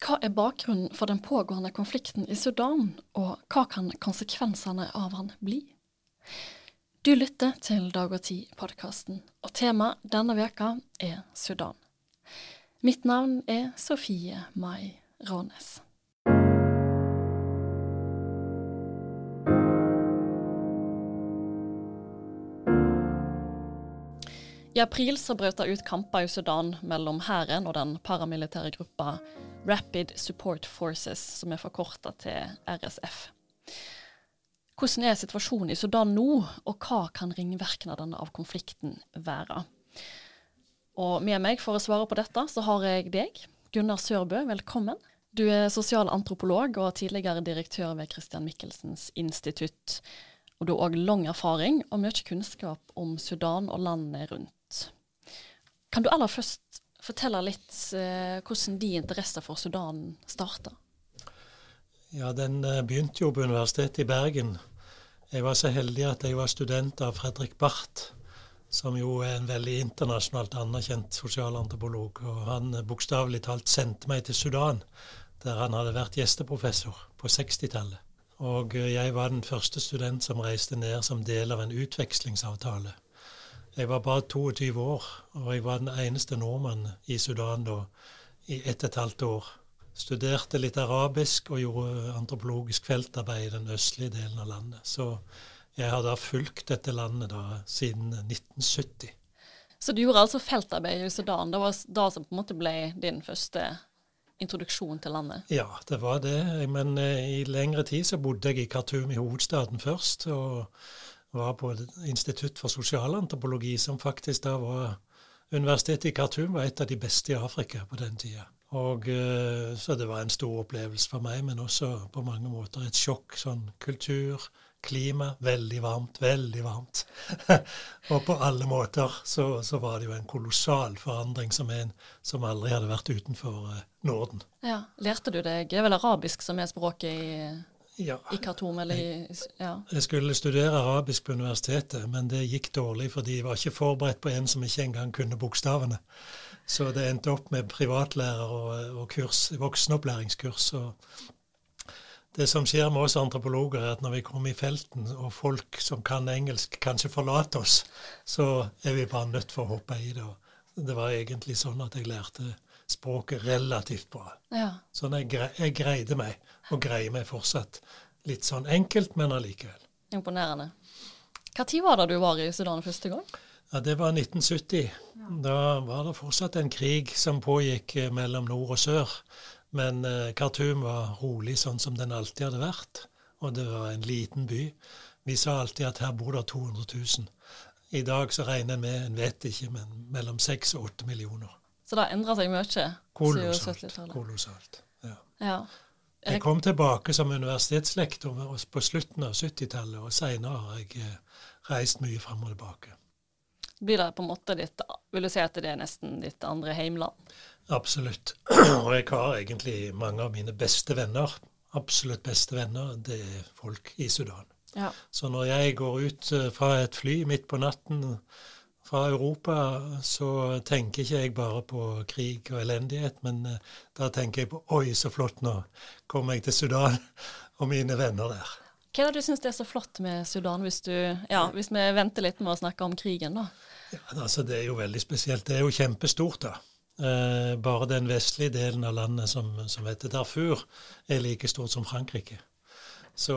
Hva er bakgrunnen for den pågående konflikten i Sudan, og hva kan konsekvensene av han bli? Du lytter til Dag og Tid-podkasten, og temaet denne veka er Sudan. Mitt navn er Sofie Mai Rånes. I april så brøt det ut kamper i Sudan mellom hæren og den paramilitære gruppa Rapid Support Forces, som er forkorta til RSF. Hvordan er situasjonen i Sudan nå, og hva kan ringvirkningene av konflikten være? Og med meg for å svare på dette, så har jeg deg, Gunnar Sørbø, velkommen. Du er sosialantropolog og tidligere direktør ved Christian Michelsens institutt. Og du har òg lang erfaring og mye kunnskap om Sudan og landet rundt. Kan du aller først fortelle litt eh, hvordan din interesse for Sudan starta? Ja, den eh, begynte jo på Universitetet i Bergen. Jeg var så heldig at jeg var student av Fredrik Barth, som jo er en veldig internasjonalt anerkjent sosialantropolog. Og han eh, bokstavelig talt sendte meg til Sudan, der han hadde vært gjesteprofessor på 60-tallet. Og eh, jeg var den første student som reiste ned som del av en utvekslingsavtale. Jeg var bare 22 år, og jeg var den eneste nordmann i Sudan da i ett og et halvt år. Studerte litt arabisk og gjorde antropologisk feltarbeid i den østlige delen av landet. Så jeg har da fulgt dette landet da siden 1970. Så du gjorde altså feltarbeid i Sudan. Det var da som på en måte ble din første introduksjon til landet? Ja, det var det. Men eh, i lengre tid så bodde jeg i Khartoum i hovedstaden først. og var på Institutt for sosialantropologi, som faktisk da var Universitetet i Khartoum var et av de beste i Afrika på den tida. Og, eh, så det var en stor opplevelse for meg, men også på mange måter et sjokk. Sånn kultur, klima, veldig varmt, veldig varmt. og på alle måter så, så, var det jo en kolossal forandring som en som aldri hadde vært utenfor eh, Norden. Ja, Lærte du deg Det er vel arabisk som er språket i ja. i Khartoum? Eller i, ja. Jeg skulle studere arabisk på universitetet, men det gikk dårlig fordi jeg var ikke forberedt på en som ikke engang kunne bokstavene. Så det endte opp med privatlærer og, og kurs, voksenopplæringskurs. og det som skjer med oss antropologer, er at når vi kommer i felten, og folk som kan engelsk, kanskje forlater oss, så er vi bare nødt for å hoppe i det. Og det var egentlig sånn at jeg lærte språket relativt bra. Ja. Sånn jeg, jeg greide meg og greier meg fortsatt litt sånn enkelt, men allikevel. Imponerende. Når var det du var i Sudan første gang? Ja, Det var 1970. Da var det fortsatt en krig som pågikk eh, mellom nord og sør. Men eh, Khartoum var rolig, sånn som den alltid hadde vært. Og det var en liten by. Vi sa alltid at her bor det 200 000. I dag så regner en med, en vet ikke, men mellom 6 og 8 millioner. Så det har endra seg mye? Kolossalt. Kolossalt. Ja. ja. Jeg kom tilbake som universitetslektor på slutten av 70-tallet, og seinere har jeg eh, reist mye fram og tilbake. Blir det på en måte ditt Vil du si at det er nesten ditt andre heimland? Absolutt. Og jeg har egentlig mange av mine beste venner, absolutt beste venner, det er folk i Sudan. Ja. Så når jeg går ut eh, fra et fly midt på natten fra Europa, så tenker ikke jeg bare på krig og elendighet, men uh, da tenker jeg på Oi, så flott, nå kommer jeg til Sudan og mine venner der. Hva er det du syns er så flott med Sudan, hvis, du, ja, hvis vi venter litt med å snakke om krigen, da? Ja, altså Det er jo veldig spesielt. Det er jo kjempestort, da. Eh, bare den vestlige delen av landet som, som heter Darfur, er like stort som Frankrike. Så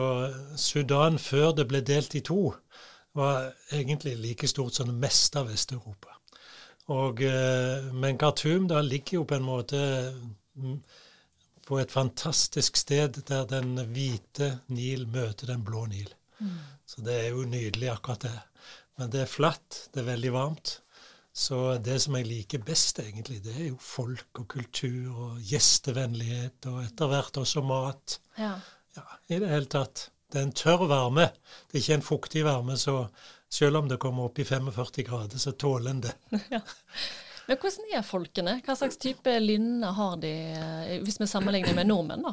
Sudan, før det ble delt i to, var egentlig like stort som det meste av Vest-Europa. Eh, men Khartoum da ligger jo på en måte mm, på et fantastisk sted der den hvite Nil møter den blå Nil. Mm. Så det er jo nydelig, akkurat det. Men det er flatt, det er veldig varmt. Så det som jeg liker best, egentlig, det er jo folk og kultur og gjestevennlighet, og etter hvert også mat. Ja. ja I det hele tatt. Det er en tørr varme. Det er ikke en fuktig varme, så selv om det kommer opp i 45 grader, så tåler en det. Ja. Men hvordan er folkene? Hva slags type lynne har de, eh, hvis vi sammenligner med nordmenn, da?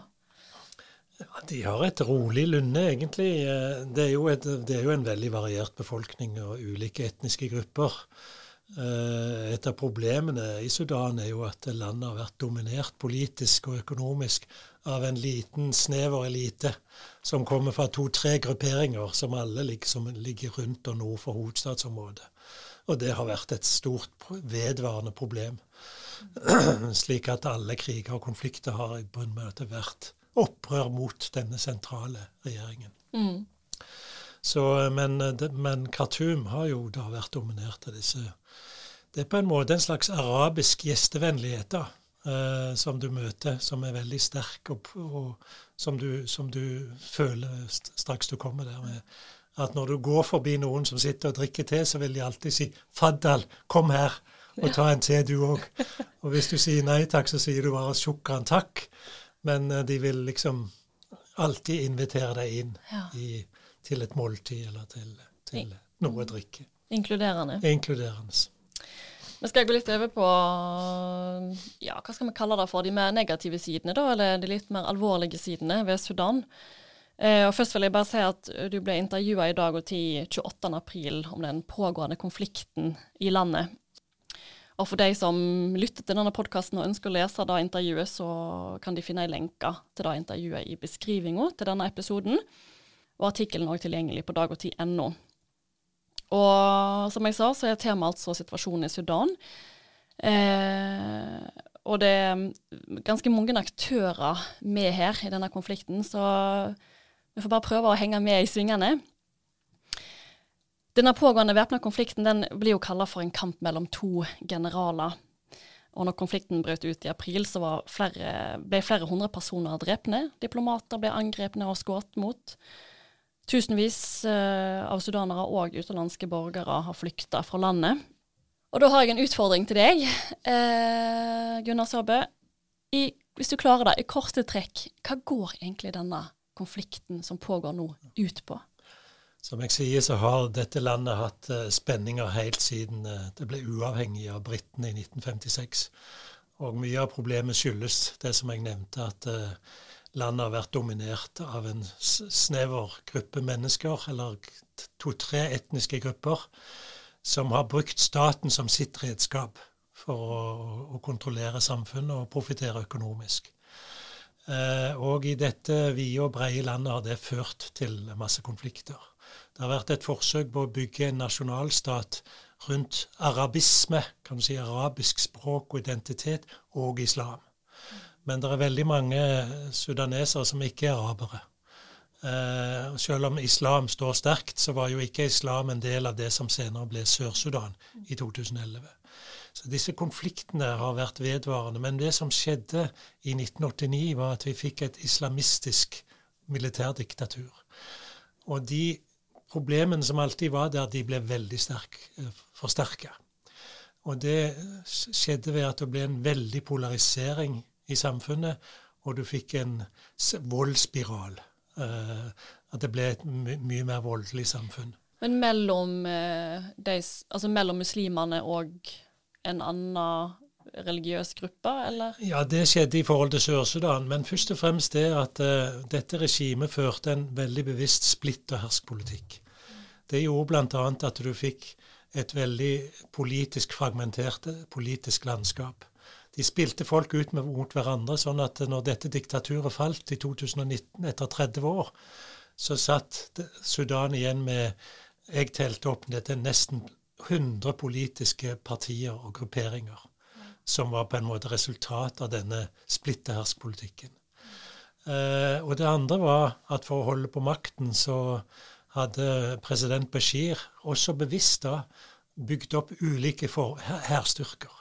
Ja, de har et rolig lynne, egentlig. Eh, det er, et, det er, jo en veldig variert befolkning og ulike etniske grupper. Eh, et av problemene i Sudan er jo at landet har vært dominert politisk og økonomisk av en liten, snever elite som kommer fra to-tre grupperinger som alle liksom ligger rundt og nord for hovedstadsområdet. Og det har vært et stort, vedvarende problem. Slik at alle kriger og konflikter har i bunn med at det vært opprør mot denne sentrale regjeringen. Mm. Så, men, men Khartoum har jo da vært dominert av disse Det er på en måte en slags arabisk gjestevennlighet da, eh, som du møter, som er veldig sterk, og, og som, du, som, du, føler straks du kommer der. med at når du går forbi noen som sitter og drikker te, så vil de alltid si 'Faddal, kom her og ta en te, du òg'. Og hvis du sier nei takk, så sier du bare 'sjukran, takk'. Men uh, de vil liksom alltid invitere deg inn ja. i, til et måltid eller til, til noe å drikke. Inkluderende. Inkluderende. Vi skal gå litt over på ja, hva skal vi kalle det for, de mer negative sidene, da, eller de litt mer alvorlige sidene ved Sudan. Eh, og først vil jeg bare si at Du ble intervjua i Dag og Tid 28.4 om den pågående konflikten i landet. Og For de som lytter til denne podkasten og ønsker å lese det intervjuet, så kan de finne en lenke til det intervjuet i beskrivinga til denne episoden. Og artikkelen er også tilgjengelig på dagogtid.no. Og som jeg sa, så er temaet altså situasjonen i Sudan. Eh, og det er ganske mange aktører med her i denne konflikten, så vi får bare prøve å henge med i svingene. Denne pågående væpna konflikten den blir jo kalla for en kamp mellom to generaler. Og når konflikten brøt ut i april, så flere, ble flere hundre personer drepne. Diplomater ble angrepne og skutt mot. Tusenvis uh, av sudanere og utenlandske borgere har flykta fra landet. Og da har jeg en utfordring til deg, eh, Gunnar Sørbø. I, hvis du klarer det, i korte trekk, hva går egentlig denne konflikten som pågår nå, ut på? Som jeg sier, så har dette landet hatt uh, spenninger helt siden uh, det ble uavhengig av britene i 1956. Og mye av problemet skyldes det som jeg nevnte, at uh, landet har vært dominert av en snever gruppe mennesker, eller to-tre etniske grupper, som har brukt staten som sitt redskap for å, å kontrollere samfunnet og profitere økonomisk. Eh, og i dette vide og brede landet har det ført til masse konflikter. Det har vært et forsøk på å bygge en nasjonalstat rundt arabisme, kan du si arabisk språk og identitet, og islam. Men det er veldig mange sudanesere som ikke er arabere. Eh, selv om islam står sterkt, så var jo ikke islam en del av det som senere ble Sør-Sudan i 2011. Så disse konfliktene har vært vedvarende. Men det som skjedde i 1989, var at vi fikk et islamistisk militærdiktatur. Og de problemene som alltid var der, de ble veldig sterk, eh, forsterka. Og det skjedde ved at det ble en veldig polarisering i samfunnet, og du fikk en voldsspiral. Uh, at det ble et my mye mer voldelig samfunn. Men mellom, uh, de, altså mellom muslimene og en annen religiøs gruppe, eller? Ja, det skjedde i forhold til Sør-Sudan. Men først og fremst det at uh, dette regimet førte en veldig bevisst splitt og hersk-politikk. Det gjorde bl.a. at du fikk et veldig politisk fragmentert politisk landskap. De spilte folk ut mot hverandre, sånn at når dette diktaturet falt i 2019, etter 30 år, så satt Sudan igjen med Jeg telte opp dette nesten 100 politiske partier og grupperinger som var på en måte resultat av denne splitteherskpolitikken. Eh, og det andre var at for å holde på makten så hadde president Bashir også bevisst da bygd opp ulike hærstyrker.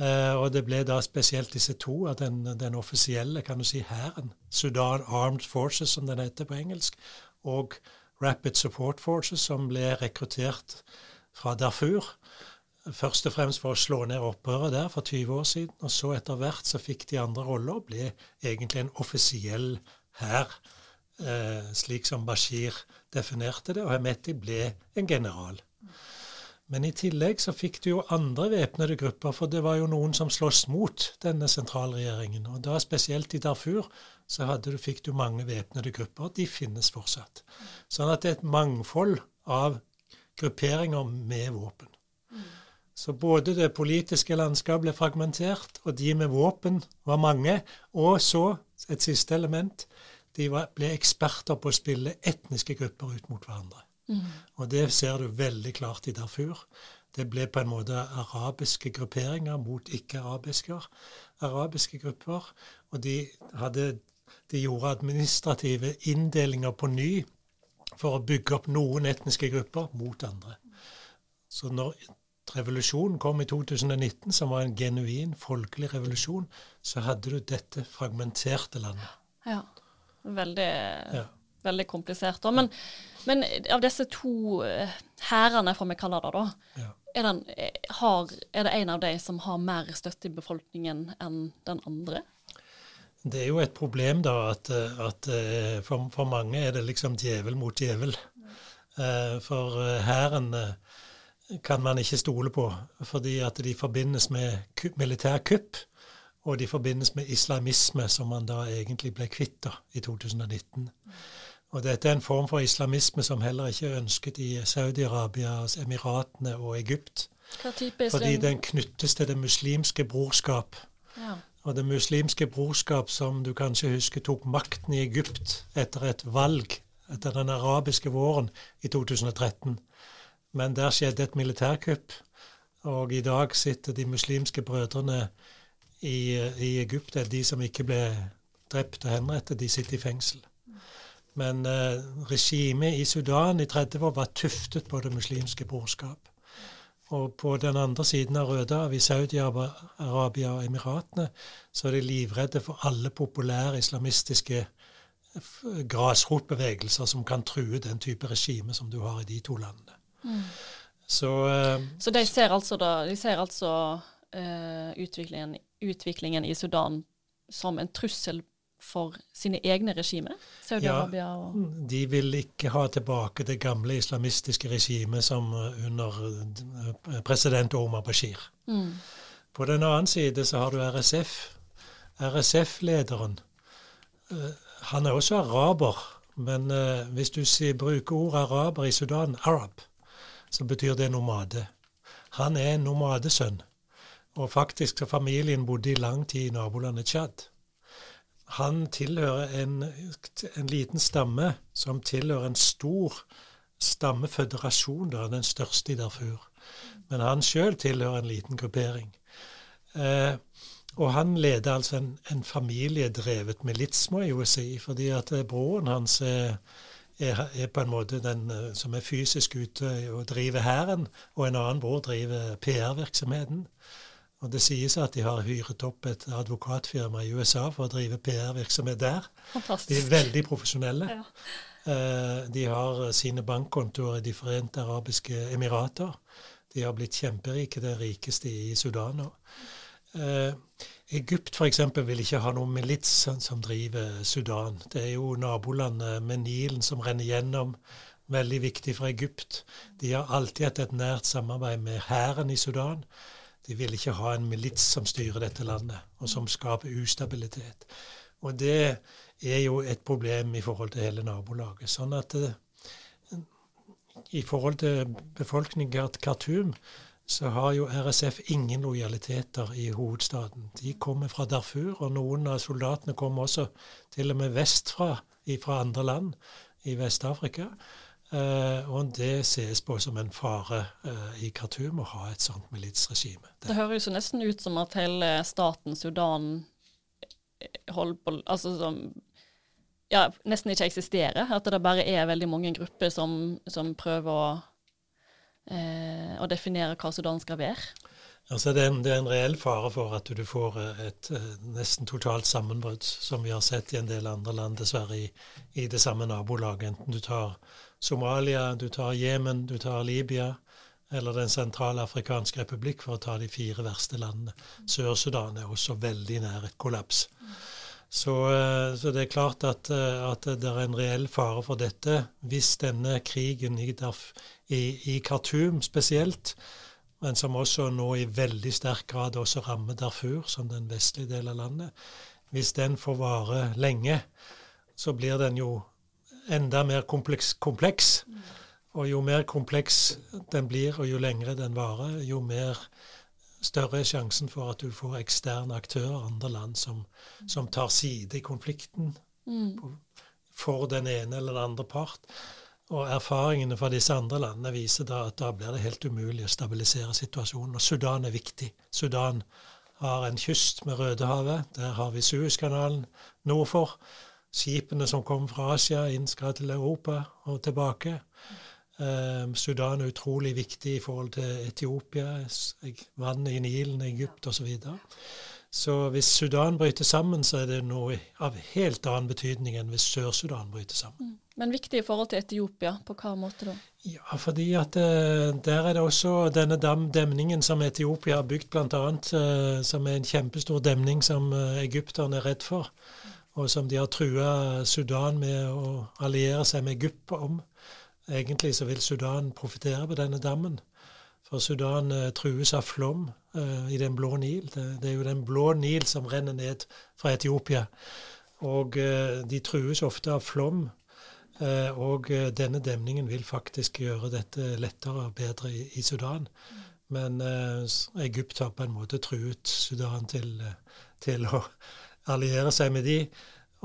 Eh, og det ble da spesielt disse to den, den offisielle kan du si, hæren, Sudan Armed Forces, som den heter på engelsk, og Rapid Support Forces, som ble rekruttert fra Darfur. Først og fremst for å slå ned opprøret der for 20 år siden. Og så etter hvert så fikk de andre roller og ble egentlig en offisiell hær, eh, slik som Bashir definerte det. Og Hemeti ble en general. Men i tillegg så fikk du jo andre væpnede grupper, for det var jo noen som sloss mot denne sentralregjeringen. Og da spesielt i Darfur så du, fikk du mange væpnede grupper. De finnes fortsatt. Sånn at det er et mangfold av grupperinger med våpen. Så både det politiske landskapet ble fragmentert, og de med våpen var mange. Og så, et siste element, de var, ble eksperter på å spille etniske grupper ut mot hverandre. Mm. Og det ser du veldig klart i Darfur. Det ble på en måte arabiske grupperinger mot ikke-arabiske arabiske grupper. Og de, hadde, de gjorde administrative inndelinger på ny for å bygge opp noen etniske grupper mot andre. Så når revolusjonen kom i 2019, som var en genuin folkelig revolusjon, så hadde du dette fragmenterte landet. Ja. Veldig, ja. Veldig komplisert. Da. Men, men, av disse to eh, hærene, får vi kalle det, da, ja. er, den, har, er, det en av de som har mer støtte i befolkningen enn den andre? Det er jo et problem, da, at, at eh, for, for, mange er det liksom djevel mot djevel. Eh, for hæren kan man ikke stole på, fordi at de forbindes med militærkupp. Og de forbindes med islamisme, som man da egentlig ble kvitt da, i 2019. Og dette er en form for islamisme som heller ikke er ønsket i Saudi-Arabia, Emiratene og Egypt. Hva type islam? Fordi den knyttes til det muslimske brorskap. Ja. Og det muslimske brorskap, som du kanskje husker tok makten i Egypt etter et valg etter den arabiske våren i 2013. Men der skjedde et militærkupp, og i dag sitter de muslimske brødrene i, i Egypt, de som ikke ble drept og henrettet, de sitter i fengsel. Men eh, regimet i Sudan i 30 år var tuftet på det muslimske brorskap. Og på den andre siden av Rødehavet, i Saudi-Arabia og Emiratene, så er de livredde for alle populære islamistiske grasrotbevegelser som kan true den type regime som du har i de to landene. Mm. Så, eh, så de ser altså, da, de ser altså eh, utviklingen, utviklingen, i Sudan som en trussel for sine egne regimer? Saudi-Arabia og ja, De vil ikke ha tilbake det gamle islamistiske regimet som eh, under president Omar Bashir. Mm. På den annen side så har du RSF. RSF-lederen Han er også araber, men hvis du bruker ordet araber i Sudan, arab, så betyr det nomade. Han er en nomadesønn, og faktisk så familien bodde i lang tid i nabolandet Tsjad. Han tilhører en, en, liten stamme som tilhører en stor stammeføderasjon, da, den største i Darfur. Men han sjøl tilhører en liten gruppering. Eh, og han leder altså en, en familiedrevet milits, må jeg jo si, fordi at broren hans er er, er, på en måte den eh, som er fysisk ute og driver hæren, og en annen bror driver PR-virksomheten. Og Det sies at de har hyret opp et advokatfirma i USA for å drive PR-virksomhet der. Fantastisk. De er veldig profesjonelle. Ja. Eh, de har sine bankkontoer i De forente arabiske emirater. De har blitt kjemperike, det rikeste i Sudan nå. Eh, Egypt f.eks. vil ikke ha noen milits som driver Sudan. Det er jo nabolandet med Nilen som renner gjennom. Veldig viktig for Egypt. De har alltid hatt et nært samarbeid med hæren i Sudan. De vil ikke ha en milits som styrer dette landet, og som skaper ustabilitet. Og det er jo et problem i forhold til hele nabolaget. Sånn at eh, i forhold til befolkningen i Khartoum så har jo RSF ingen lojaliteter i hovedstaden. De kommer fra Darfur, og noen av soldatene kommer også til og med vestfra, fra andre land i Vest-Afrika. Uh, og det ses på som en fare uh, i Khartoum å ha et sånt militsregime. Det, det høres jo nesten ut som at hele staten Sudan eh, holder på Altså som ja, nesten ikke eksisterer. At det bare er veldig mange grupper som, som prøver å uh, å, definere hva Sudan skal være? Altså det, er en, det er en reell fare for at du får et, nesten totalt sammenbrudd, som vi har sett i en del andre land, dessverre, i, i det samme nabolaget. Enten du tar Somalia, du tar Jemen, du tar Libya eller Den sentralafrikanske republikk, for å ta de fire verste landene. Sør-Sudan er også veldig nær et kollaps. Så, eh, så, det er klart at, at, det er en reell fare for dette hvis denne krigen i, i Khartoum spesielt, men som også nå i veldig sterk grad også rammer Darfur, som den vestlige delen av landet. Hvis den får vare lenge, så blir den jo enda mer kompleks. kompleks. Og jo mer kompleks den blir, og jo lengre den varer, jo mer større er sjansen for at du får eksterne aktører, andre land, som, som tar side i konflikten mm. for den ene eller den andre part. Og erfaringene fra disse andre landene viser da at da blir det helt umulig å stabilisere situasjonen. Og Sudan er viktig. Sudan har en kyst med Rødehavet. Der har vi Suezkanalen nord for. Skipene som kom fra Asia inn skal til Europa og tilbake. Eh, Sudan er utrolig viktig i forhold til Etiopia, vannet i Nilen, Egypt osv. Så, så hvis Sudan bryter sammen, så er det noe av helt annen betydning enn hvis Sør-Sudan bryter sammen. Mm. Men viktig i forhold til Etiopia, på hva måte da? Ja, fordi at uh, der er det også denne demningen som Etiopia har bygd bl.a., uh, som er en kjempestor demning som uh, egypterne er redd for, og som de har trua Sudan med å alliere seg med Gupp om. Egentlig så vil Sudan profitere på denne dammen. For Sudan uh, trues av flom uh, i Den blå Nil. Det, det, er jo Den blå Nil som renner ned fra Etiopia. Og uh, de trues ofte av flom. og denne demningen vil faktisk gjøre dette lettere og bedre i, i Sudan. Men Egypt har på en måte truet Sudan til, til å alliere seg med de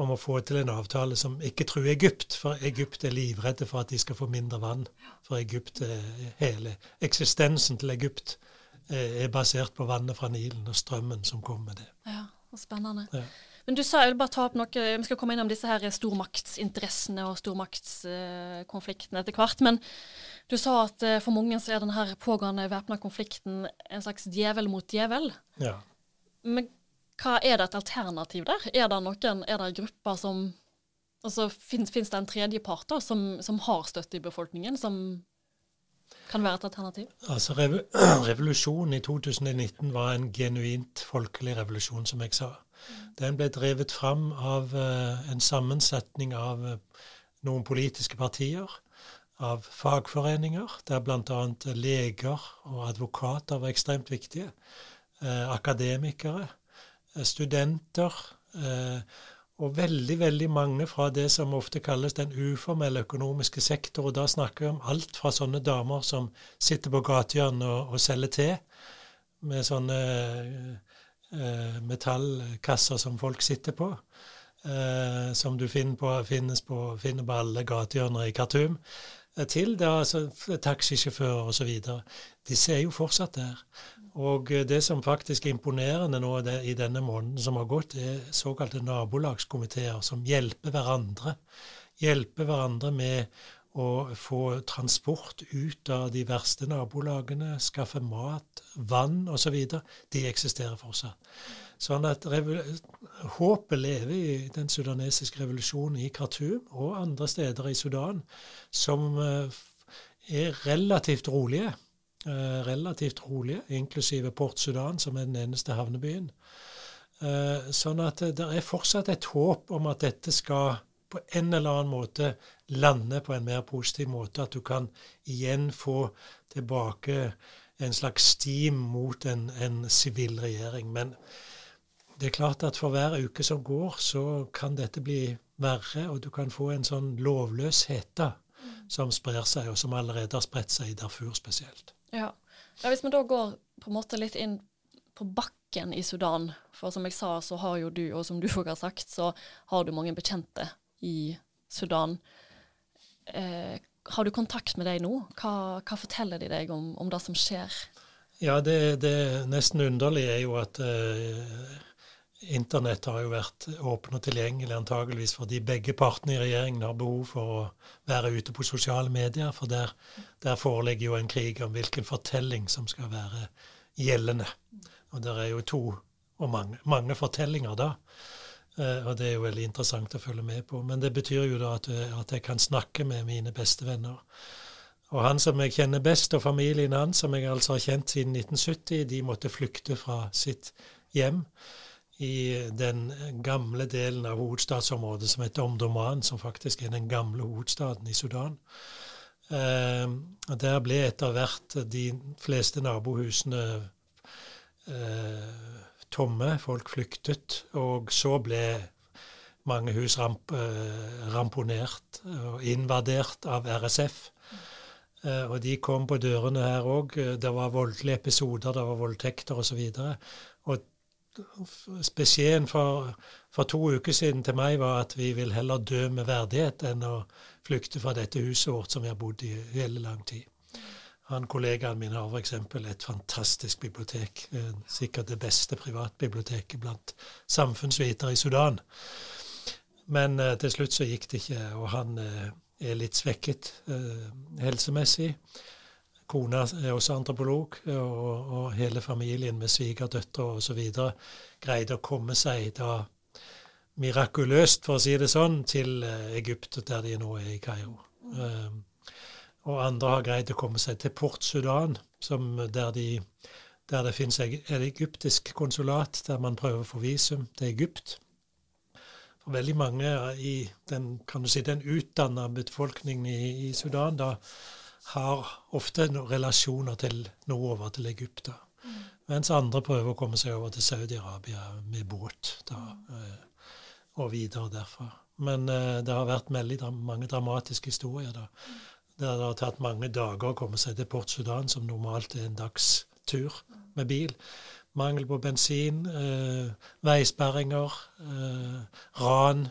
om å få til en avtale som ikke truer Egypt, for Egypt er livredde for at de skal få mindre vann. For Egypt, hele eksistensen til Egypt eh, er basert på vannet fra Nilen og strømmen som kommer med det. Ja, og Spennende. Ja. Men du sa, jeg vil bare ta opp noe, Vi skal komme innom disse her stormaktsinteressene og stormaktskonfliktene etter hvert. Men du sa at eh, for mange så er denne pågående væpna konflikten en slags djevel mot djevel. Ja. Men hva er det et alternativ der? Er det noen, er det grupper som Altså fins det en tredjepart som, som, har støtte i befolkningen, som kan være et alternativ? Altså rev Revolusjonen i 2019 var en genuint folkelig revolusjon, som jeg sa. Den ble drevet fram av uh, en sammensetning av uh, noen politiske partier, av fagforeninger, der bl.a. leger og advokater var ekstremt viktige, uh, akademikere studenter eh, og veldig veldig mange fra det som ofte kalles den uformelle økonomiske sektor. Og da snakker vi om alt fra sånne damer som sitter på gatehjørnet og, og, selger te, med sånne eh, metallkasser som folk sitter på, eh, som du finner på, på, finner på alle gatehjørner i Khartoum, eh, til er altså, taxisjåfører osv. Disse er jo fortsatt der. Og eh, det som faktisk er imponerende nå i denne måneden som har gått, er såkalte nabolagskomiteer som hjelper hverandre. Hjelper hverandre med å få transport ut av de verste nabolagene, skaffe mat, vann osv. De eksisterer fortsatt. Sånn at håpet lever i den sudanesiske revolusjonen i Khartoum og andre steder i Sudan, som eh, er relativt rolige. Eh, relativt rolige, inklusive Port Sudan, som er den eneste havnebyen. Eh, sånn at det er fortsatt et håp om at dette skal på en eller annen måte lande på en mer positiv måte. At du kan igjen få tilbake en slags stim mot en sivil regjering. Men det er klart at for hver uke som går, så kan dette bli verre, og du kan få en sånn lovløshet da, som sprer seg, og som allerede har spredt seg i Darfur spesielt. Ja. ja. Hvis vi da går på en måte litt inn på bakken i Sudan, for som jeg sa, så har jo du, og som du òg har sagt, så har du mange bekjente i Sudan. Eh, har du kontakt med dem nå? Hva, hva forteller de deg om, om, det som skjer? Ja, det, det nesten underlige er jo at eh, Internett har jo vært åpen og tilgjengelig antageligvis fordi begge partene i regjeringen har behov for å være ute på sosiale medier, for der, der foreligger jo en krig om hvilken fortelling som skal være gjeldende. Og der er jo to og mange, mange fortellinger da. Eh, og det er jo veldig interessant å følge med på. Men det betyr jo da at, at jeg kan snakke med mine beste venner. Og han som jeg kjenner best, og familien hans, som jeg altså har kjent siden 1970, de måtte flykte fra sitt hjem i den gamle delen av hovedstadsområdet som heter Omdoman, som faktisk er den gamle hovedstaden i Sudan. Eh, der ble etter hvert de fleste nabohusene eh, tomme. Folk flyktet. Og så ble mange hus ramp, eh, ramponert og invadert av RSF. Eh, og de kom på dørene her òg. Det var voldelige episoder, det var voldtekter osv. Og, og beskjeden for, for, to uker siden til meg var at vi vil heller dø med verdighet enn å flykte fra dette huset vårt som vi har bodd i hele lang tid. Han Kollegaen min har f.eks. et fantastisk bibliotek. Sikkert det beste privatbiblioteket blant samfunnsvitere i Sudan. Men uh, til slutt så gikk det ikke, og han uh, er litt svekket uh, helsemessig. Kona er også antropolog, og, og hele familien med svigerdøtre osv. greide å komme seg da mirakuløst, for å si det sånn, til Egypt, der de nå er i Kairo. Mm. Og andre har greid å komme seg til Port Sudan, som, der, de, der, det finnes et egyptisk konsulat, der man prøver å få visum til Egypt. For veldig mange i den, kan si, den utdanna befolkningen i, i, Sudan da har ofte relasjoner til noe over til Egypta. Mm. Mens andre prøver å komme seg over til Saudi-Arabia med båt da, mm. og videre derfra. Men uh, det har vært veldig mange dramatiske historier. da. Der det har tatt mange dager å komme seg til Port Sudan, som normalt er en dagstur med bil. Mangel på bensin, uh, veisperringer, uh, ran.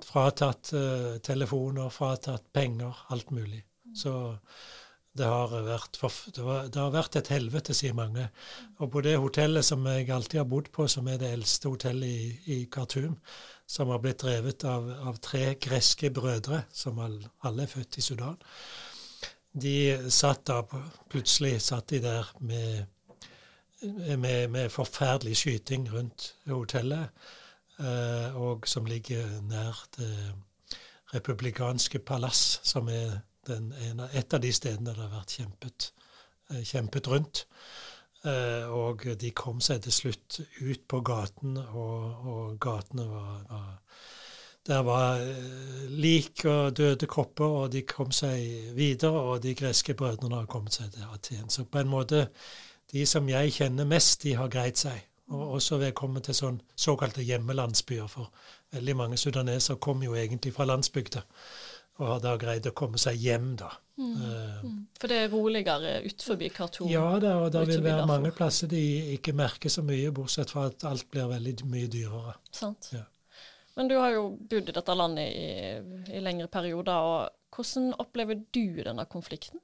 Fratatt telefoner, fratatt penger, alt mulig. Så det har, vært, det, har vært et helvete, sier mange. Og på det hotellet som jeg alltid har bodd på, som er det eldste hotellet i, i Khartoum, som har blitt drevet av, av tre greske brødre, som alle er født i Sudan. De satt da Plutselig satt de der med, med, med forferdelig skyting rundt hotellet, eh, og som ligger nær det republikanske palass, som er den, et av de stedene det har vært kjempet, eh, kjempet rundt. Eh, og de kom seg til slutt ut på gaten, og, og gatene var, var, Der var eh, lik og døde kropper, og de kom seg videre, og de greske brødrene har kommet seg til Aten. Så på en måte, de som jeg kjenner mest, de har greid seg. Og også komme til sånn såkalte hjemmelandsbyer, for veldig mange sudanesere kom jo egentlig fra landsbygda og har da greid å komme seg hjem, da. Mm. Uh, For det er roligere utenfor Khartoum? Ja, da, og det vil være mange plasser de ikke merker så mye, bortsett fra at alt blir veldig mye dyrere. Sant. Ja. Men du har jo bodd i dette landet i, i lengre perioder. og Hvordan opplever du denne konflikten?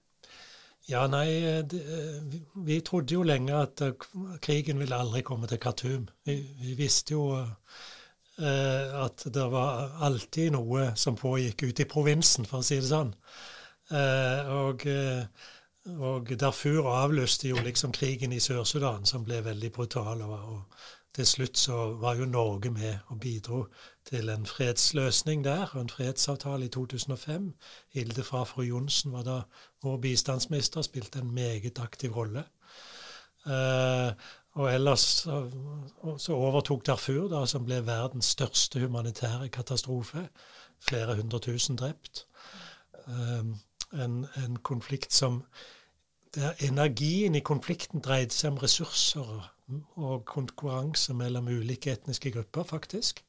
Ja, nei, det, vi, vi, trodde jo lenge at uh, krigen ville aldri komme til Khartoum. Vi, vi visste jo Eh, at det var alltid noe som pågikk ute i provinsen, for å si det sånn. Eh, og, eh, og Darfur avløste jo liksom krigen i Sør-Sudan, som ble veldig brutal. Og, til slutt så var jo Norge med og bidro til en fredsløsning der, og en fredsavtale i 2005. Hilde fra fru Johnsen var da vår bistandsminister, spilte en meget aktiv rolle. Eh, og ellers så overtok Darfur, da, som ble verdens største humanitære katastrofe. Flere hundre tusen drept. Um, en, en, konflikt som der Energien i konflikten dreide seg om ressurser og konkurranse mellom ulike etniske grupper, faktisk.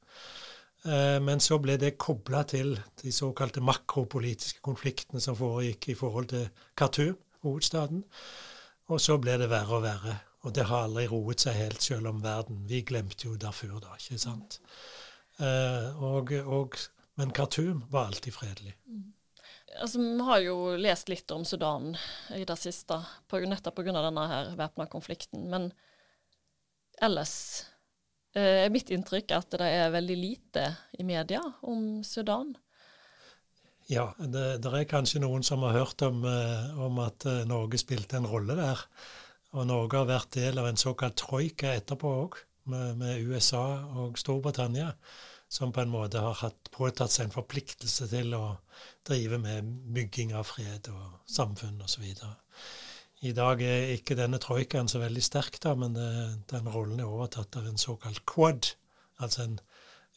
Uh, men så ble det kobla til de såkalte makropolitiske konfliktene som foregikk i forhold til Khartoum, hovedstaden. Og så ble det verre og verre. Og det har aldri roet seg helt, selv om verden Vi glemte jo Darfur da, ikke sant? Eh, og, og, men Khartoum var alltid fredelig. Mm. Altså, Vi har jo lest litt om Sudan i det siste, på, nettopp pga. denne her væpna konflikten. Men ellers eh, er mitt inntrykk at det er veldig lite i media om Sudan. Ja, det, det er kanskje noen som har hørt om, uh, om at Norge spilte en rolle der. Og Norge har vært del av en såkalt troika etterpå òg, med, med, USA og Storbritannia, som på en måte har hatt, påtatt seg en forpliktelse til å drive med bygging av fred og samfunn osv. I dag er ikke denne troikaen så veldig sterk, da, men det, den rollen er overtatt av en såkalt quad, altså en,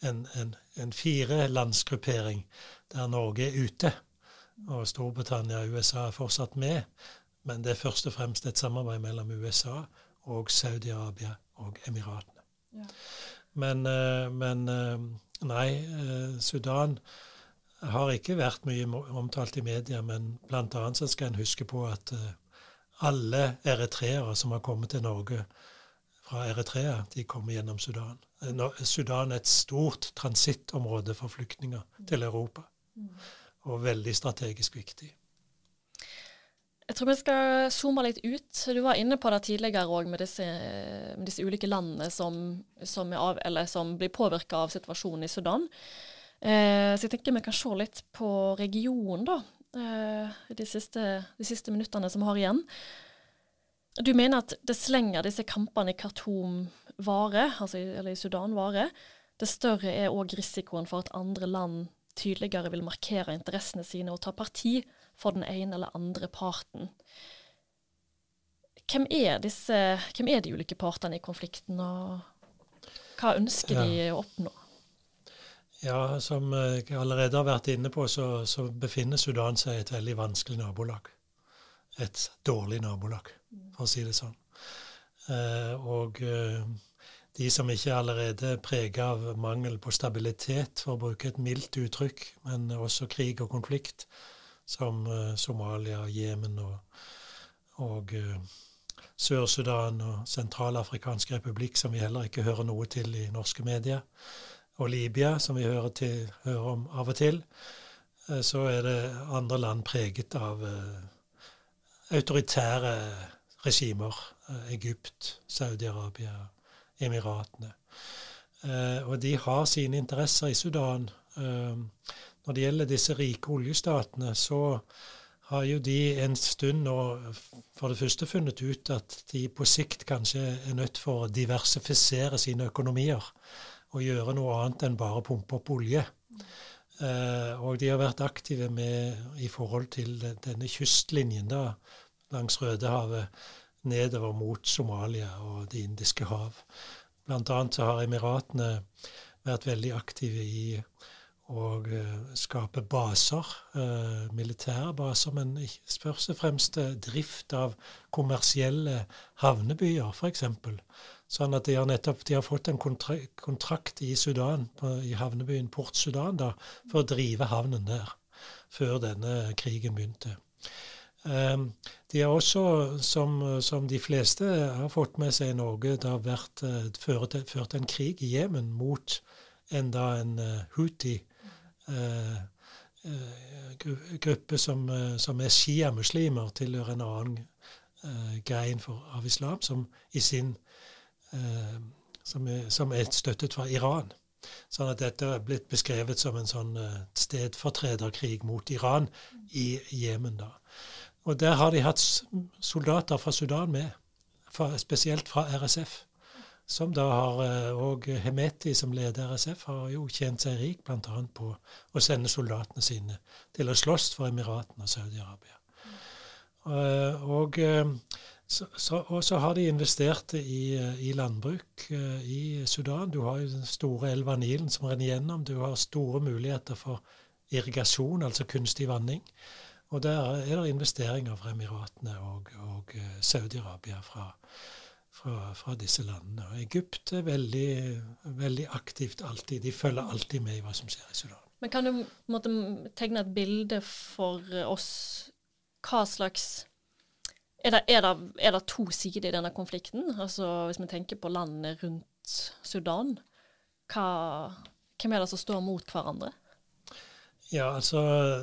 en, en, en firelandsgruppering der Norge er ute. Og Storbritannia og USA er fortsatt med. Men det er først og fremst et samarbeid mellom USA og Saudi-Arabia og Emiratene. Ja. Men, eh, men, eh, nei, eh, Sudan har ikke vært mye omtalt i media, men bl.a. så skal en huske på at alle eritreere som har kommet til Norge fra Eritrea, de kommer gjennom Sudan. Sudan er et stort transittområde for flyktninger til Europa, mm. og veldig strategisk viktig. Jeg tror vi skal zoome litt ut. Du var inne på det tidligere òg med, med, disse ulike landene som, som, av, som blir påvirka av situasjonen i Sudan. Eh, så jeg tenker vi kan se litt på regionen, da. Eh, de, siste, de, siste, minuttene som vi har igjen. Du mener at det slenger disse kampene i Khartoum varer, altså eller i Sudan varer, Det større er òg risikoen for at andre land tydeligere vil markere interessene sine og ta parti for den ene eller andre parten. Hvem er, disse, hvem er de ulike partene i konflikten, og hva ønsker ja. de å oppnå? Ja, Som jeg allerede har vært inne på, så, så befinner Sudan seg i et veldig vanskelig nabolag. Et dårlig nabolag, for å si det sånn. Eh, og eh, de som ikke er allerede prega av mangel på stabilitet, for å bruke et mildt uttrykk, men også krig og konflikt, som uh, Somalia, Jemen og, og uh, Sør-Sudan og Sentralafrikansk republikk, som vi heller ikke hører noe til i norske medier, og Libya, som vi hører, til, hører om av og til, uh, så er det andre land preget av autoritære regimer. Egypt, Saudi-Arabia, Emiratene. og de har sine interesser i Sudan. Når det gjelder disse rike oljestatene, så har jo de en stund nå for det første funnet ut at de på sikt kanskje er nødt for å diversifisere sine økonomier og gjøre noe annet enn bare pumpe opp olje. Eh, og de har vært aktive med i forhold til denne kystlinjen da, langs Rødehavet nedover mot Somalia og Det indiske hav. Blant annet så har Emiratene vært veldig aktive i og uh, skape baser, uh, militære baser, men først og fremst uh, drift av kommersielle havnebyer, f.eks. Sånn at de har nettopp de har fått en kontra kontrakt i Sudan, i havnebyen Port Sudan, da, for å drive havnen der, før denne krigen begynte. De har også, som, som, de fleste har fått med seg i Norge, det vært, ført, ført en krig i Jemen mot enda en Houthi Eh, eh, gruppe som, eh, som er sjiamuslimer, tilhører en annen grein for, av islam, som, sin, som, er, som, er, støttet fra Iran. Sånn at dette er blitt beskrevet som en sånn stedfortrederkrig mot Iran i Jemen. da. Og der har de hatt soldater fra Sudan med, spesielt fra RSF som da har Og eh, Hemeti, som leder RSF, har jo tjent seg rik bl.a. på å sende soldatene sine til å slåss for Emiratene og Saudi-Arabia. Eh, og, eh, og så har de investert i, i, landbruk i Sudan. Du har jo den store elva Nilen som renner gjennom. Du har store muligheter for irrigasjon, altså kunstig vanning. Og der er det investeringer fra Emiratene og, og Saudi-Arabia fra, fra, fra, disse landene. Og Egypt er veldig, veldig, aktivt alltid. De følger alltid med i hva som skjer i Sudan. Men kan du måtte, tegne et bilde for oss hva slags er det, er, det, er det, to sider i denne konflikten? Altså Hvis vi tenker på landene rundt Sudan, hva, hvem er det som står mot hverandre? Ja, altså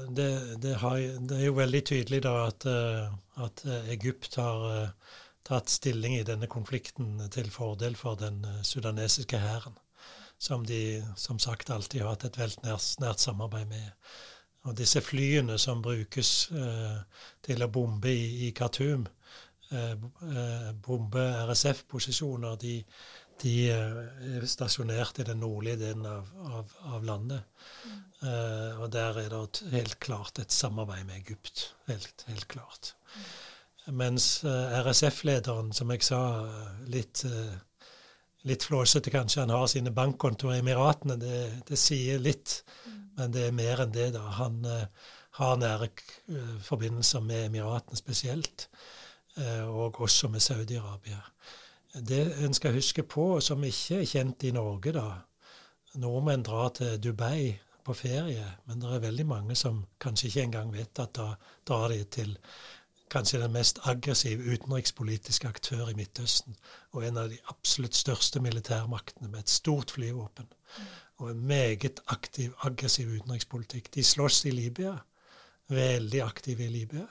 det, det, har, det er jo veldig tydelig da at, eh, at Egypt har eh, tatt stilling i denne konflikten til fordel for den eh, sudanesiske hæren, som de som sagt alltid har hatt et veldig nært, nært, samarbeid med. Og disse flyene som brukes eh, til å bombe i, i Khartoum, eh, eh bombe RSF-posisjoner, de, de, eh, er stasjonert i den nordlige delen av, av, av landet. Mm. Eh, og der er det helt klart et samarbeid med Egypt. Helt, helt klart. Mm. Mens eh, RSF-lederen, som jeg sa, litt, eh, litt flåsete kanskje, han har sine bankkontoer i Emiratene. Det, det, sier litt, men det er mer enn det. da. Han har nære forbindelser med Emiratene spesielt, og også med Saudi-Arabia. Det en skal huske på, som ikke er kjent i Norge, da Nordmenn drar til Dubai på ferie, men det er veldig mange som kanskje ikke engang vet at da drar de til kanskje den mest aggressive utenrikspolitiske aktør i Midtøsten, og en av de absolutt største militærmaktene med et stort flyvåpen. Og en meget aktiv, aggressiv utenrikspolitikk. De slåss i Libya, veldig aktive i Libya.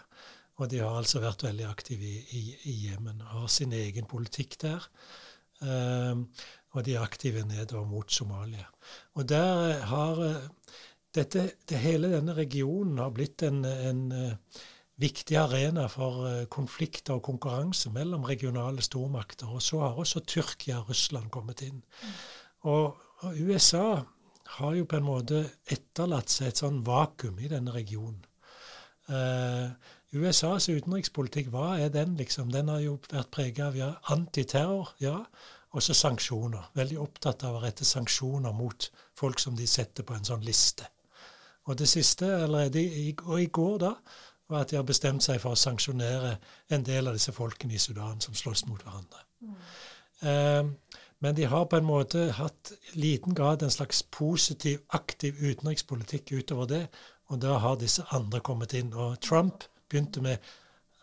Og de har altså vært veldig aktive i, Jemen. Har sin egen politikk der. Um, og de er aktive nedover mot Somalia. Og der har eh, dette, det, Hele denne regionen har blitt en, en uh, viktig arena for uh, konflikter og konkurranse mellom regionale stormakter. Og så har også Tyrkia og Russland kommet inn. Og, USA har jo på en måte etterlatt seg et sånn vakuum i denne regionen. Eh, USAs utenrikspolitikk, hva er den, liksom? Den har jo vært preget av ja, antiterror, ja, og så sanksjoner. Veldig opptatt av å rette sanksjoner mot folk som de setter på en sånn liste. Og det siste, eller i, og i går da, var at de har bestemt seg for å sanksjonere en del av disse folkene i Sudan som slåss mot hverandre. Mm. Eh, men de har på en måte hatt liten grad en slags positiv, aktiv utenrikspolitikk utover det, og da har disse andre kommet inn. Og Trump begynte med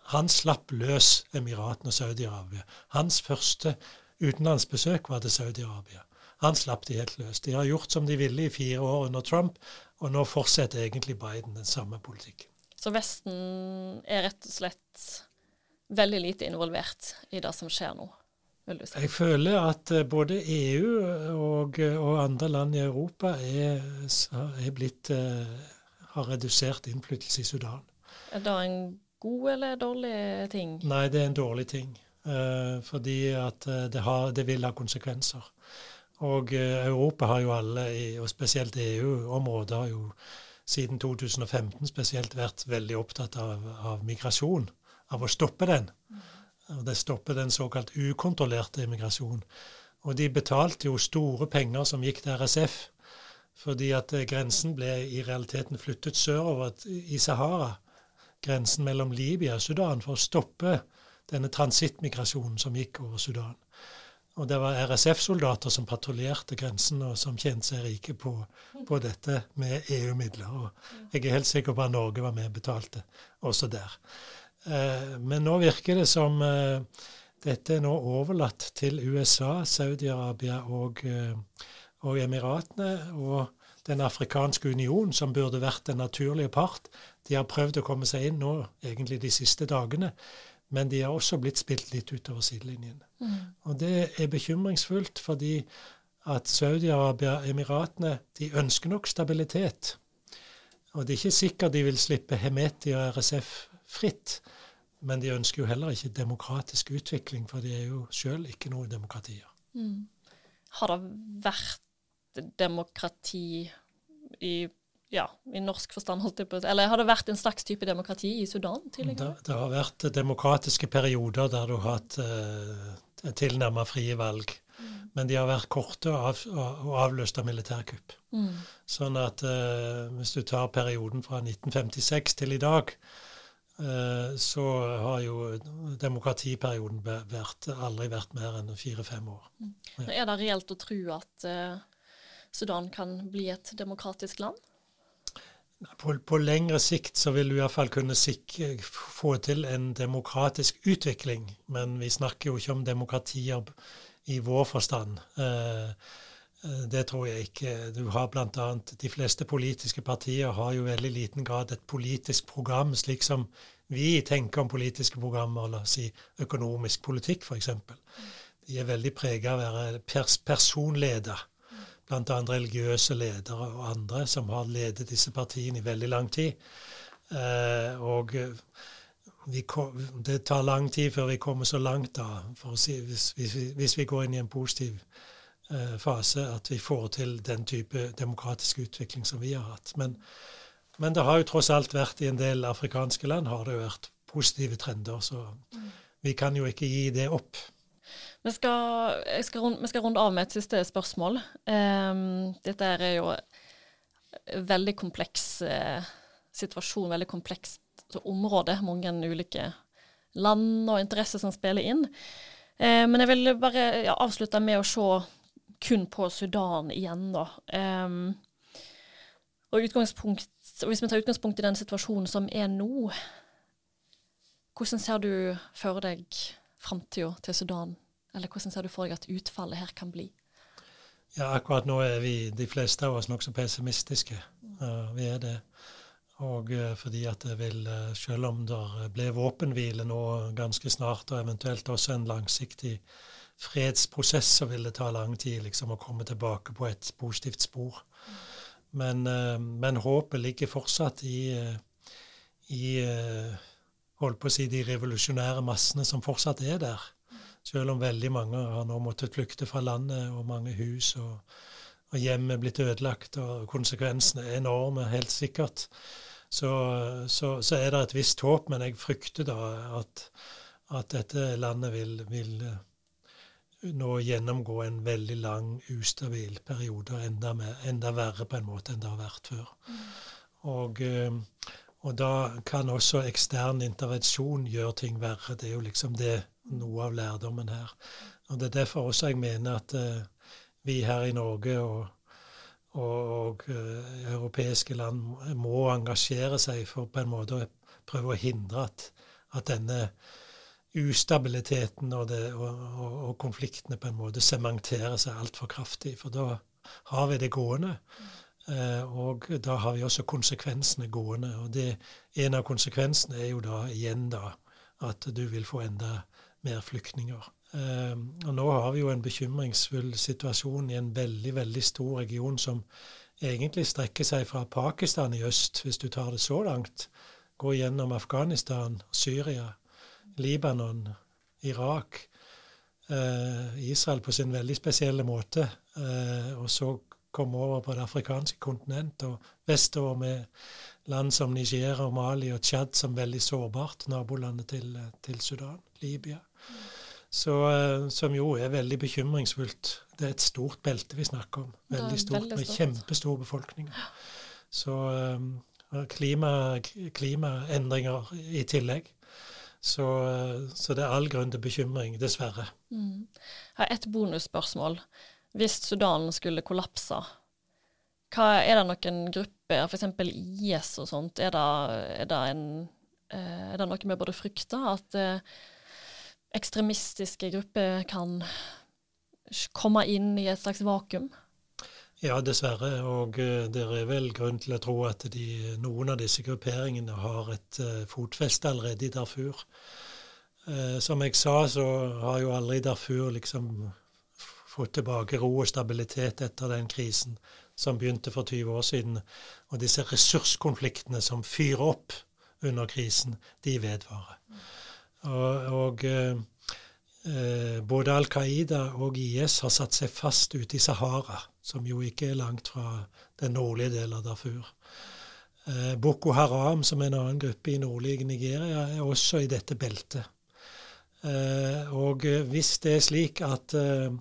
Han slapp løs Emiratene og Saudi-Arabia. Hans første utenlandsbesøk var til Saudi-Arabia. Han slapp de helt løs. De har gjort som de ville i fire år under Trump, og nå fortsetter egentlig Biden den samme politikken. Så Vesten er rett og slett veldig lite involvert i det som skjer nå? vil du si? Jeg føler at eh, både EU og, og andre land i Europa er, er blitt, uh, har redusert innflytelse i Sudan. Er det en god eller dårlig ting? Nei, det er en dårlig ting. Fordi at det, har, det, vil ha konsekvenser. Og Europa har jo alle, og spesielt EU-området, har jo siden 2015 spesielt vært veldig opptatt av, av migrasjon, av å stoppe den. Og det stopper den såkalt ukontrollerte immigrasjonen. Og de betalte jo store penger som gikk til RSF, fordi at eh, grensen ble i realiteten flyttet sørover i Sahara, grensen mellom Libya og Sudan, for å stoppe denne transittmigrasjonen som gikk over Sudan. Og det var RSF-soldater som patruljerte grensen, og som tjente seg rike på, på dette med EU-midler. Og jeg er helt sikker på at Norge var med og betalte også der. Eh, men nå virker det som eh, dette er nå overlatt til USA, Saudi-Arabia og, eh, og Emiratene. og Den afrikanske union, som burde vært den naturlige part, de har prøvd å komme seg inn nå, egentlig de siste dagene. Men de har også blitt spilt litt utover sidelinjen. Mm. Og det er bekymringsfullt, fordi at Saudi-Arabia, Emiratene, de ønsker nok stabilitet. Og det er ikke sikkert de vil slippe Hemeti og RSF fritt. Men de ønsker jo heller ikke demokratisk utvikling, for de er jo sjøl ikke noe demokratier. Mm. Har det vært demokrati i ja, i norsk forstand, holdt jeg på Eller har det vært en slags type demokrati i Sudan tidligere? Det, det har vært demokratiske perioder der du har hatt eh, tilnærma frie valg. Mm. Men de har vært korte og, av, og avløst av militærkupp. Mm. Sånn at eh, hvis du tar perioden fra 1956 til i dag, eh, så har jo demokratiperioden vært, aldri vært mer enn fire-fem år. Mm. Ja. Er det reelt å tro at eh, Sudan kan bli et demokratisk land? På, på, lengre sikt så vil du iallfall kunne sikre, få til en demokratisk utvikling. Men vi snakker jo ikke om demokratier i vår forstand. Eh, eh det tror jeg ikke. Du har bl.a. De fleste politiske partier har jo veldig liten grad et politisk program, slik som vi tenker om politiske programmer, la oss si økonomisk politikk f.eks. De er veldig preget av å være pers personleder bl.a. religiøse ledere og andre som har ledet disse partiene i veldig lang tid. Eh, og vi, det tar lang tid før vi kommer så langt, da, si, hvis, hvis, vi, hvis vi går inn i en positiv eh, fase, at vi får til den type demokratisk utvikling som vi har hatt. Men, men, det har jo tross alt vært i en del afrikanske land har det jo vært positive trender, så vi kan jo ikke gi det opp. Vi skal, skal runde, vi skal, runde av med et siste spørsmål. Um, dette er jo en veldig kompleks uh, situasjon, veldig komplekst område. Mange ulike land og interesser som spiller inn. Uh, men jeg vil bare ja, avslutte med å se kun på Sudan igjen, da. Um, Og utgangspunkt, hvis vi tar utgangspunkt i den situasjonen som er nå, hvordan ser du for deg framtida til Sudan? Eller hvordan ser du for deg at utfallet her kan bli? Ja, akkurat nå er vi, de fleste av oss, nokså pessimistiske. Uh, vi er det. Og uh, fordi at det vil, uh, selv om det ble våpenhvile nå ganske snart, og eventuelt også en langsiktig fredsprosess, så vil det ta lang tid liksom, å komme tilbake på et positivt spor. Men, men håpet ligger fortsatt i, i holdt på å si, de revolusjonære massene som fortsatt er der. Selv om veldig mange har nå måttet flykte fra landet, og mange hus og, og hjem er blitt ødelagt, og konsekvensene er enorme, helt sikkert, så, så, så er det et visst håp. Men jeg frykter da at, at dette landet vil, vil nå gjennomgå en veldig lang, ustabil periode, enda, med, enda verre på en måte enn det har vært før. Mm. Og, eh, og da kan også ekstern intervensjon gjøre ting verre. Det er jo liksom det noe av lærdommen her. Og Det er derfor også jeg mener at uh, vi her i Norge og, og, og uh, europeiske land må engasjere seg for på en måte å prøve å hindre at, at denne ustabiliteten og, det, og, konfliktene på en måte sementerer seg altfor kraftig. For da har vi det gående. Eh, og da har vi også konsekvensene gående. Og det, en av konsekvensene er jo da igjen da at du vil få enda mer flyktninger. Eh, og nå har vi jo en bekymringsfull situasjon i en veldig, veldig stor region som egentlig strekker seg fra Pakistan i øst, hvis du tar det så langt, går gjennom Afghanistan, Syria, Libanon, Irak, eh, Israel på sin veldig spesielle måte, og så komme over på det afrikanske kontinentet og vestover med land som Nigeria og Mali og Tsjad som veldig sårbart, nabolandet til, til Sudan, Libya. Så, eh, som jo er veldig bekymringsfullt. Det er et stort belte vi snakker om. Veldig stort, veldig stort. med kjempestor befolkning. Så uh, klima, klimaendringer i tillegg. Så, så, det er all grunn til bekymring, dessverre. Mm. Jeg har et bonusspørsmål hvis Sudan skulle kollapse, hva, er det noen grupper, f.eks. IS og sånt, er det, er det, en, eh, er det noe vi burde frykte? At eh, ekstremistiske grupper kan komme inn i et slags vakuum? Ja, dessverre. Og uh, det er vel grunn til å tro at de, noen av disse grupperingene har et fotfeste allerede i Darfur. Som jeg sa, så har jo aldri Darfur liksom fått tilbake ro og stabilitet etter den krisen som begynte for 20 år siden. Og disse ressurskonfliktene som fyrer opp under krisen, de vedvarer. Og, og eh, eh både Al Qaida og IS har satt seg fast ute i Sahara, som jo ikke er langt fra den nordlige delen av Darfur. Eh, Boko Haram, som er en annen gruppe i nordlige Nigeria, er også i dette beltet. Eh, og hvis det er slik at eh,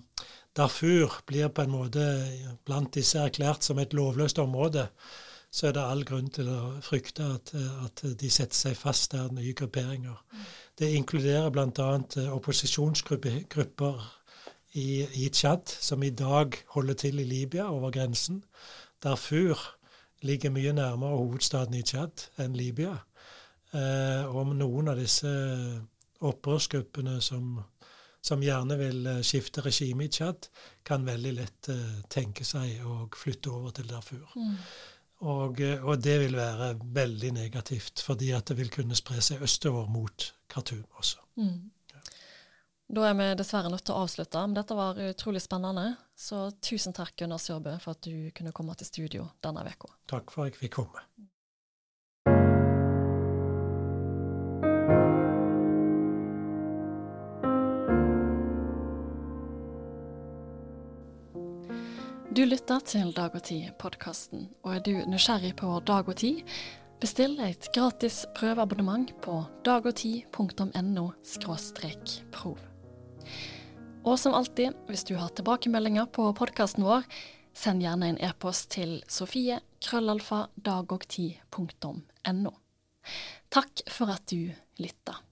Darfur blir på en måte blant disse erklært som et lovløst område, så er det all grunn til å frykte at, at de setter seg fast der, nye grupperinger. Det inkluderer bl.a. opposisjonsgrupper i, i Tsjad, som i dag holder til i Libya, over grensen. Darfur ligger mye nærmere hovedstaden i Tsjad enn Libya. Eh, om noen av disse opprørsgruppene som som gjerne vil eh, skifte regime i Tsjad, kan veldig lett uh, tenke seg å flytte over til Darfur. Mm. Og, eh, og, det vil være veldig negativt, fordi at det vil kunne spre seg østover mot Khartoum også. Mm. Da er vi dessverre nødt til å avslutte, men dette var utrolig spennende. Så tusen takk, Gunnar Sørbø, for at du kunne komme til studio denne uka. Takk for at jeg fikk komme. Du lytter til Dag og Tid-podkasten, og er du nysgjerrig på Dag og Tid, bestill et gratis prøveabonnement på dagogtid.no prov. Og som alltid, hvis du har tilbakemeldinger på podkasten vår, send gjerne en e-post til sofie krøllalfa dagogtid.no. Takk for at du lytta.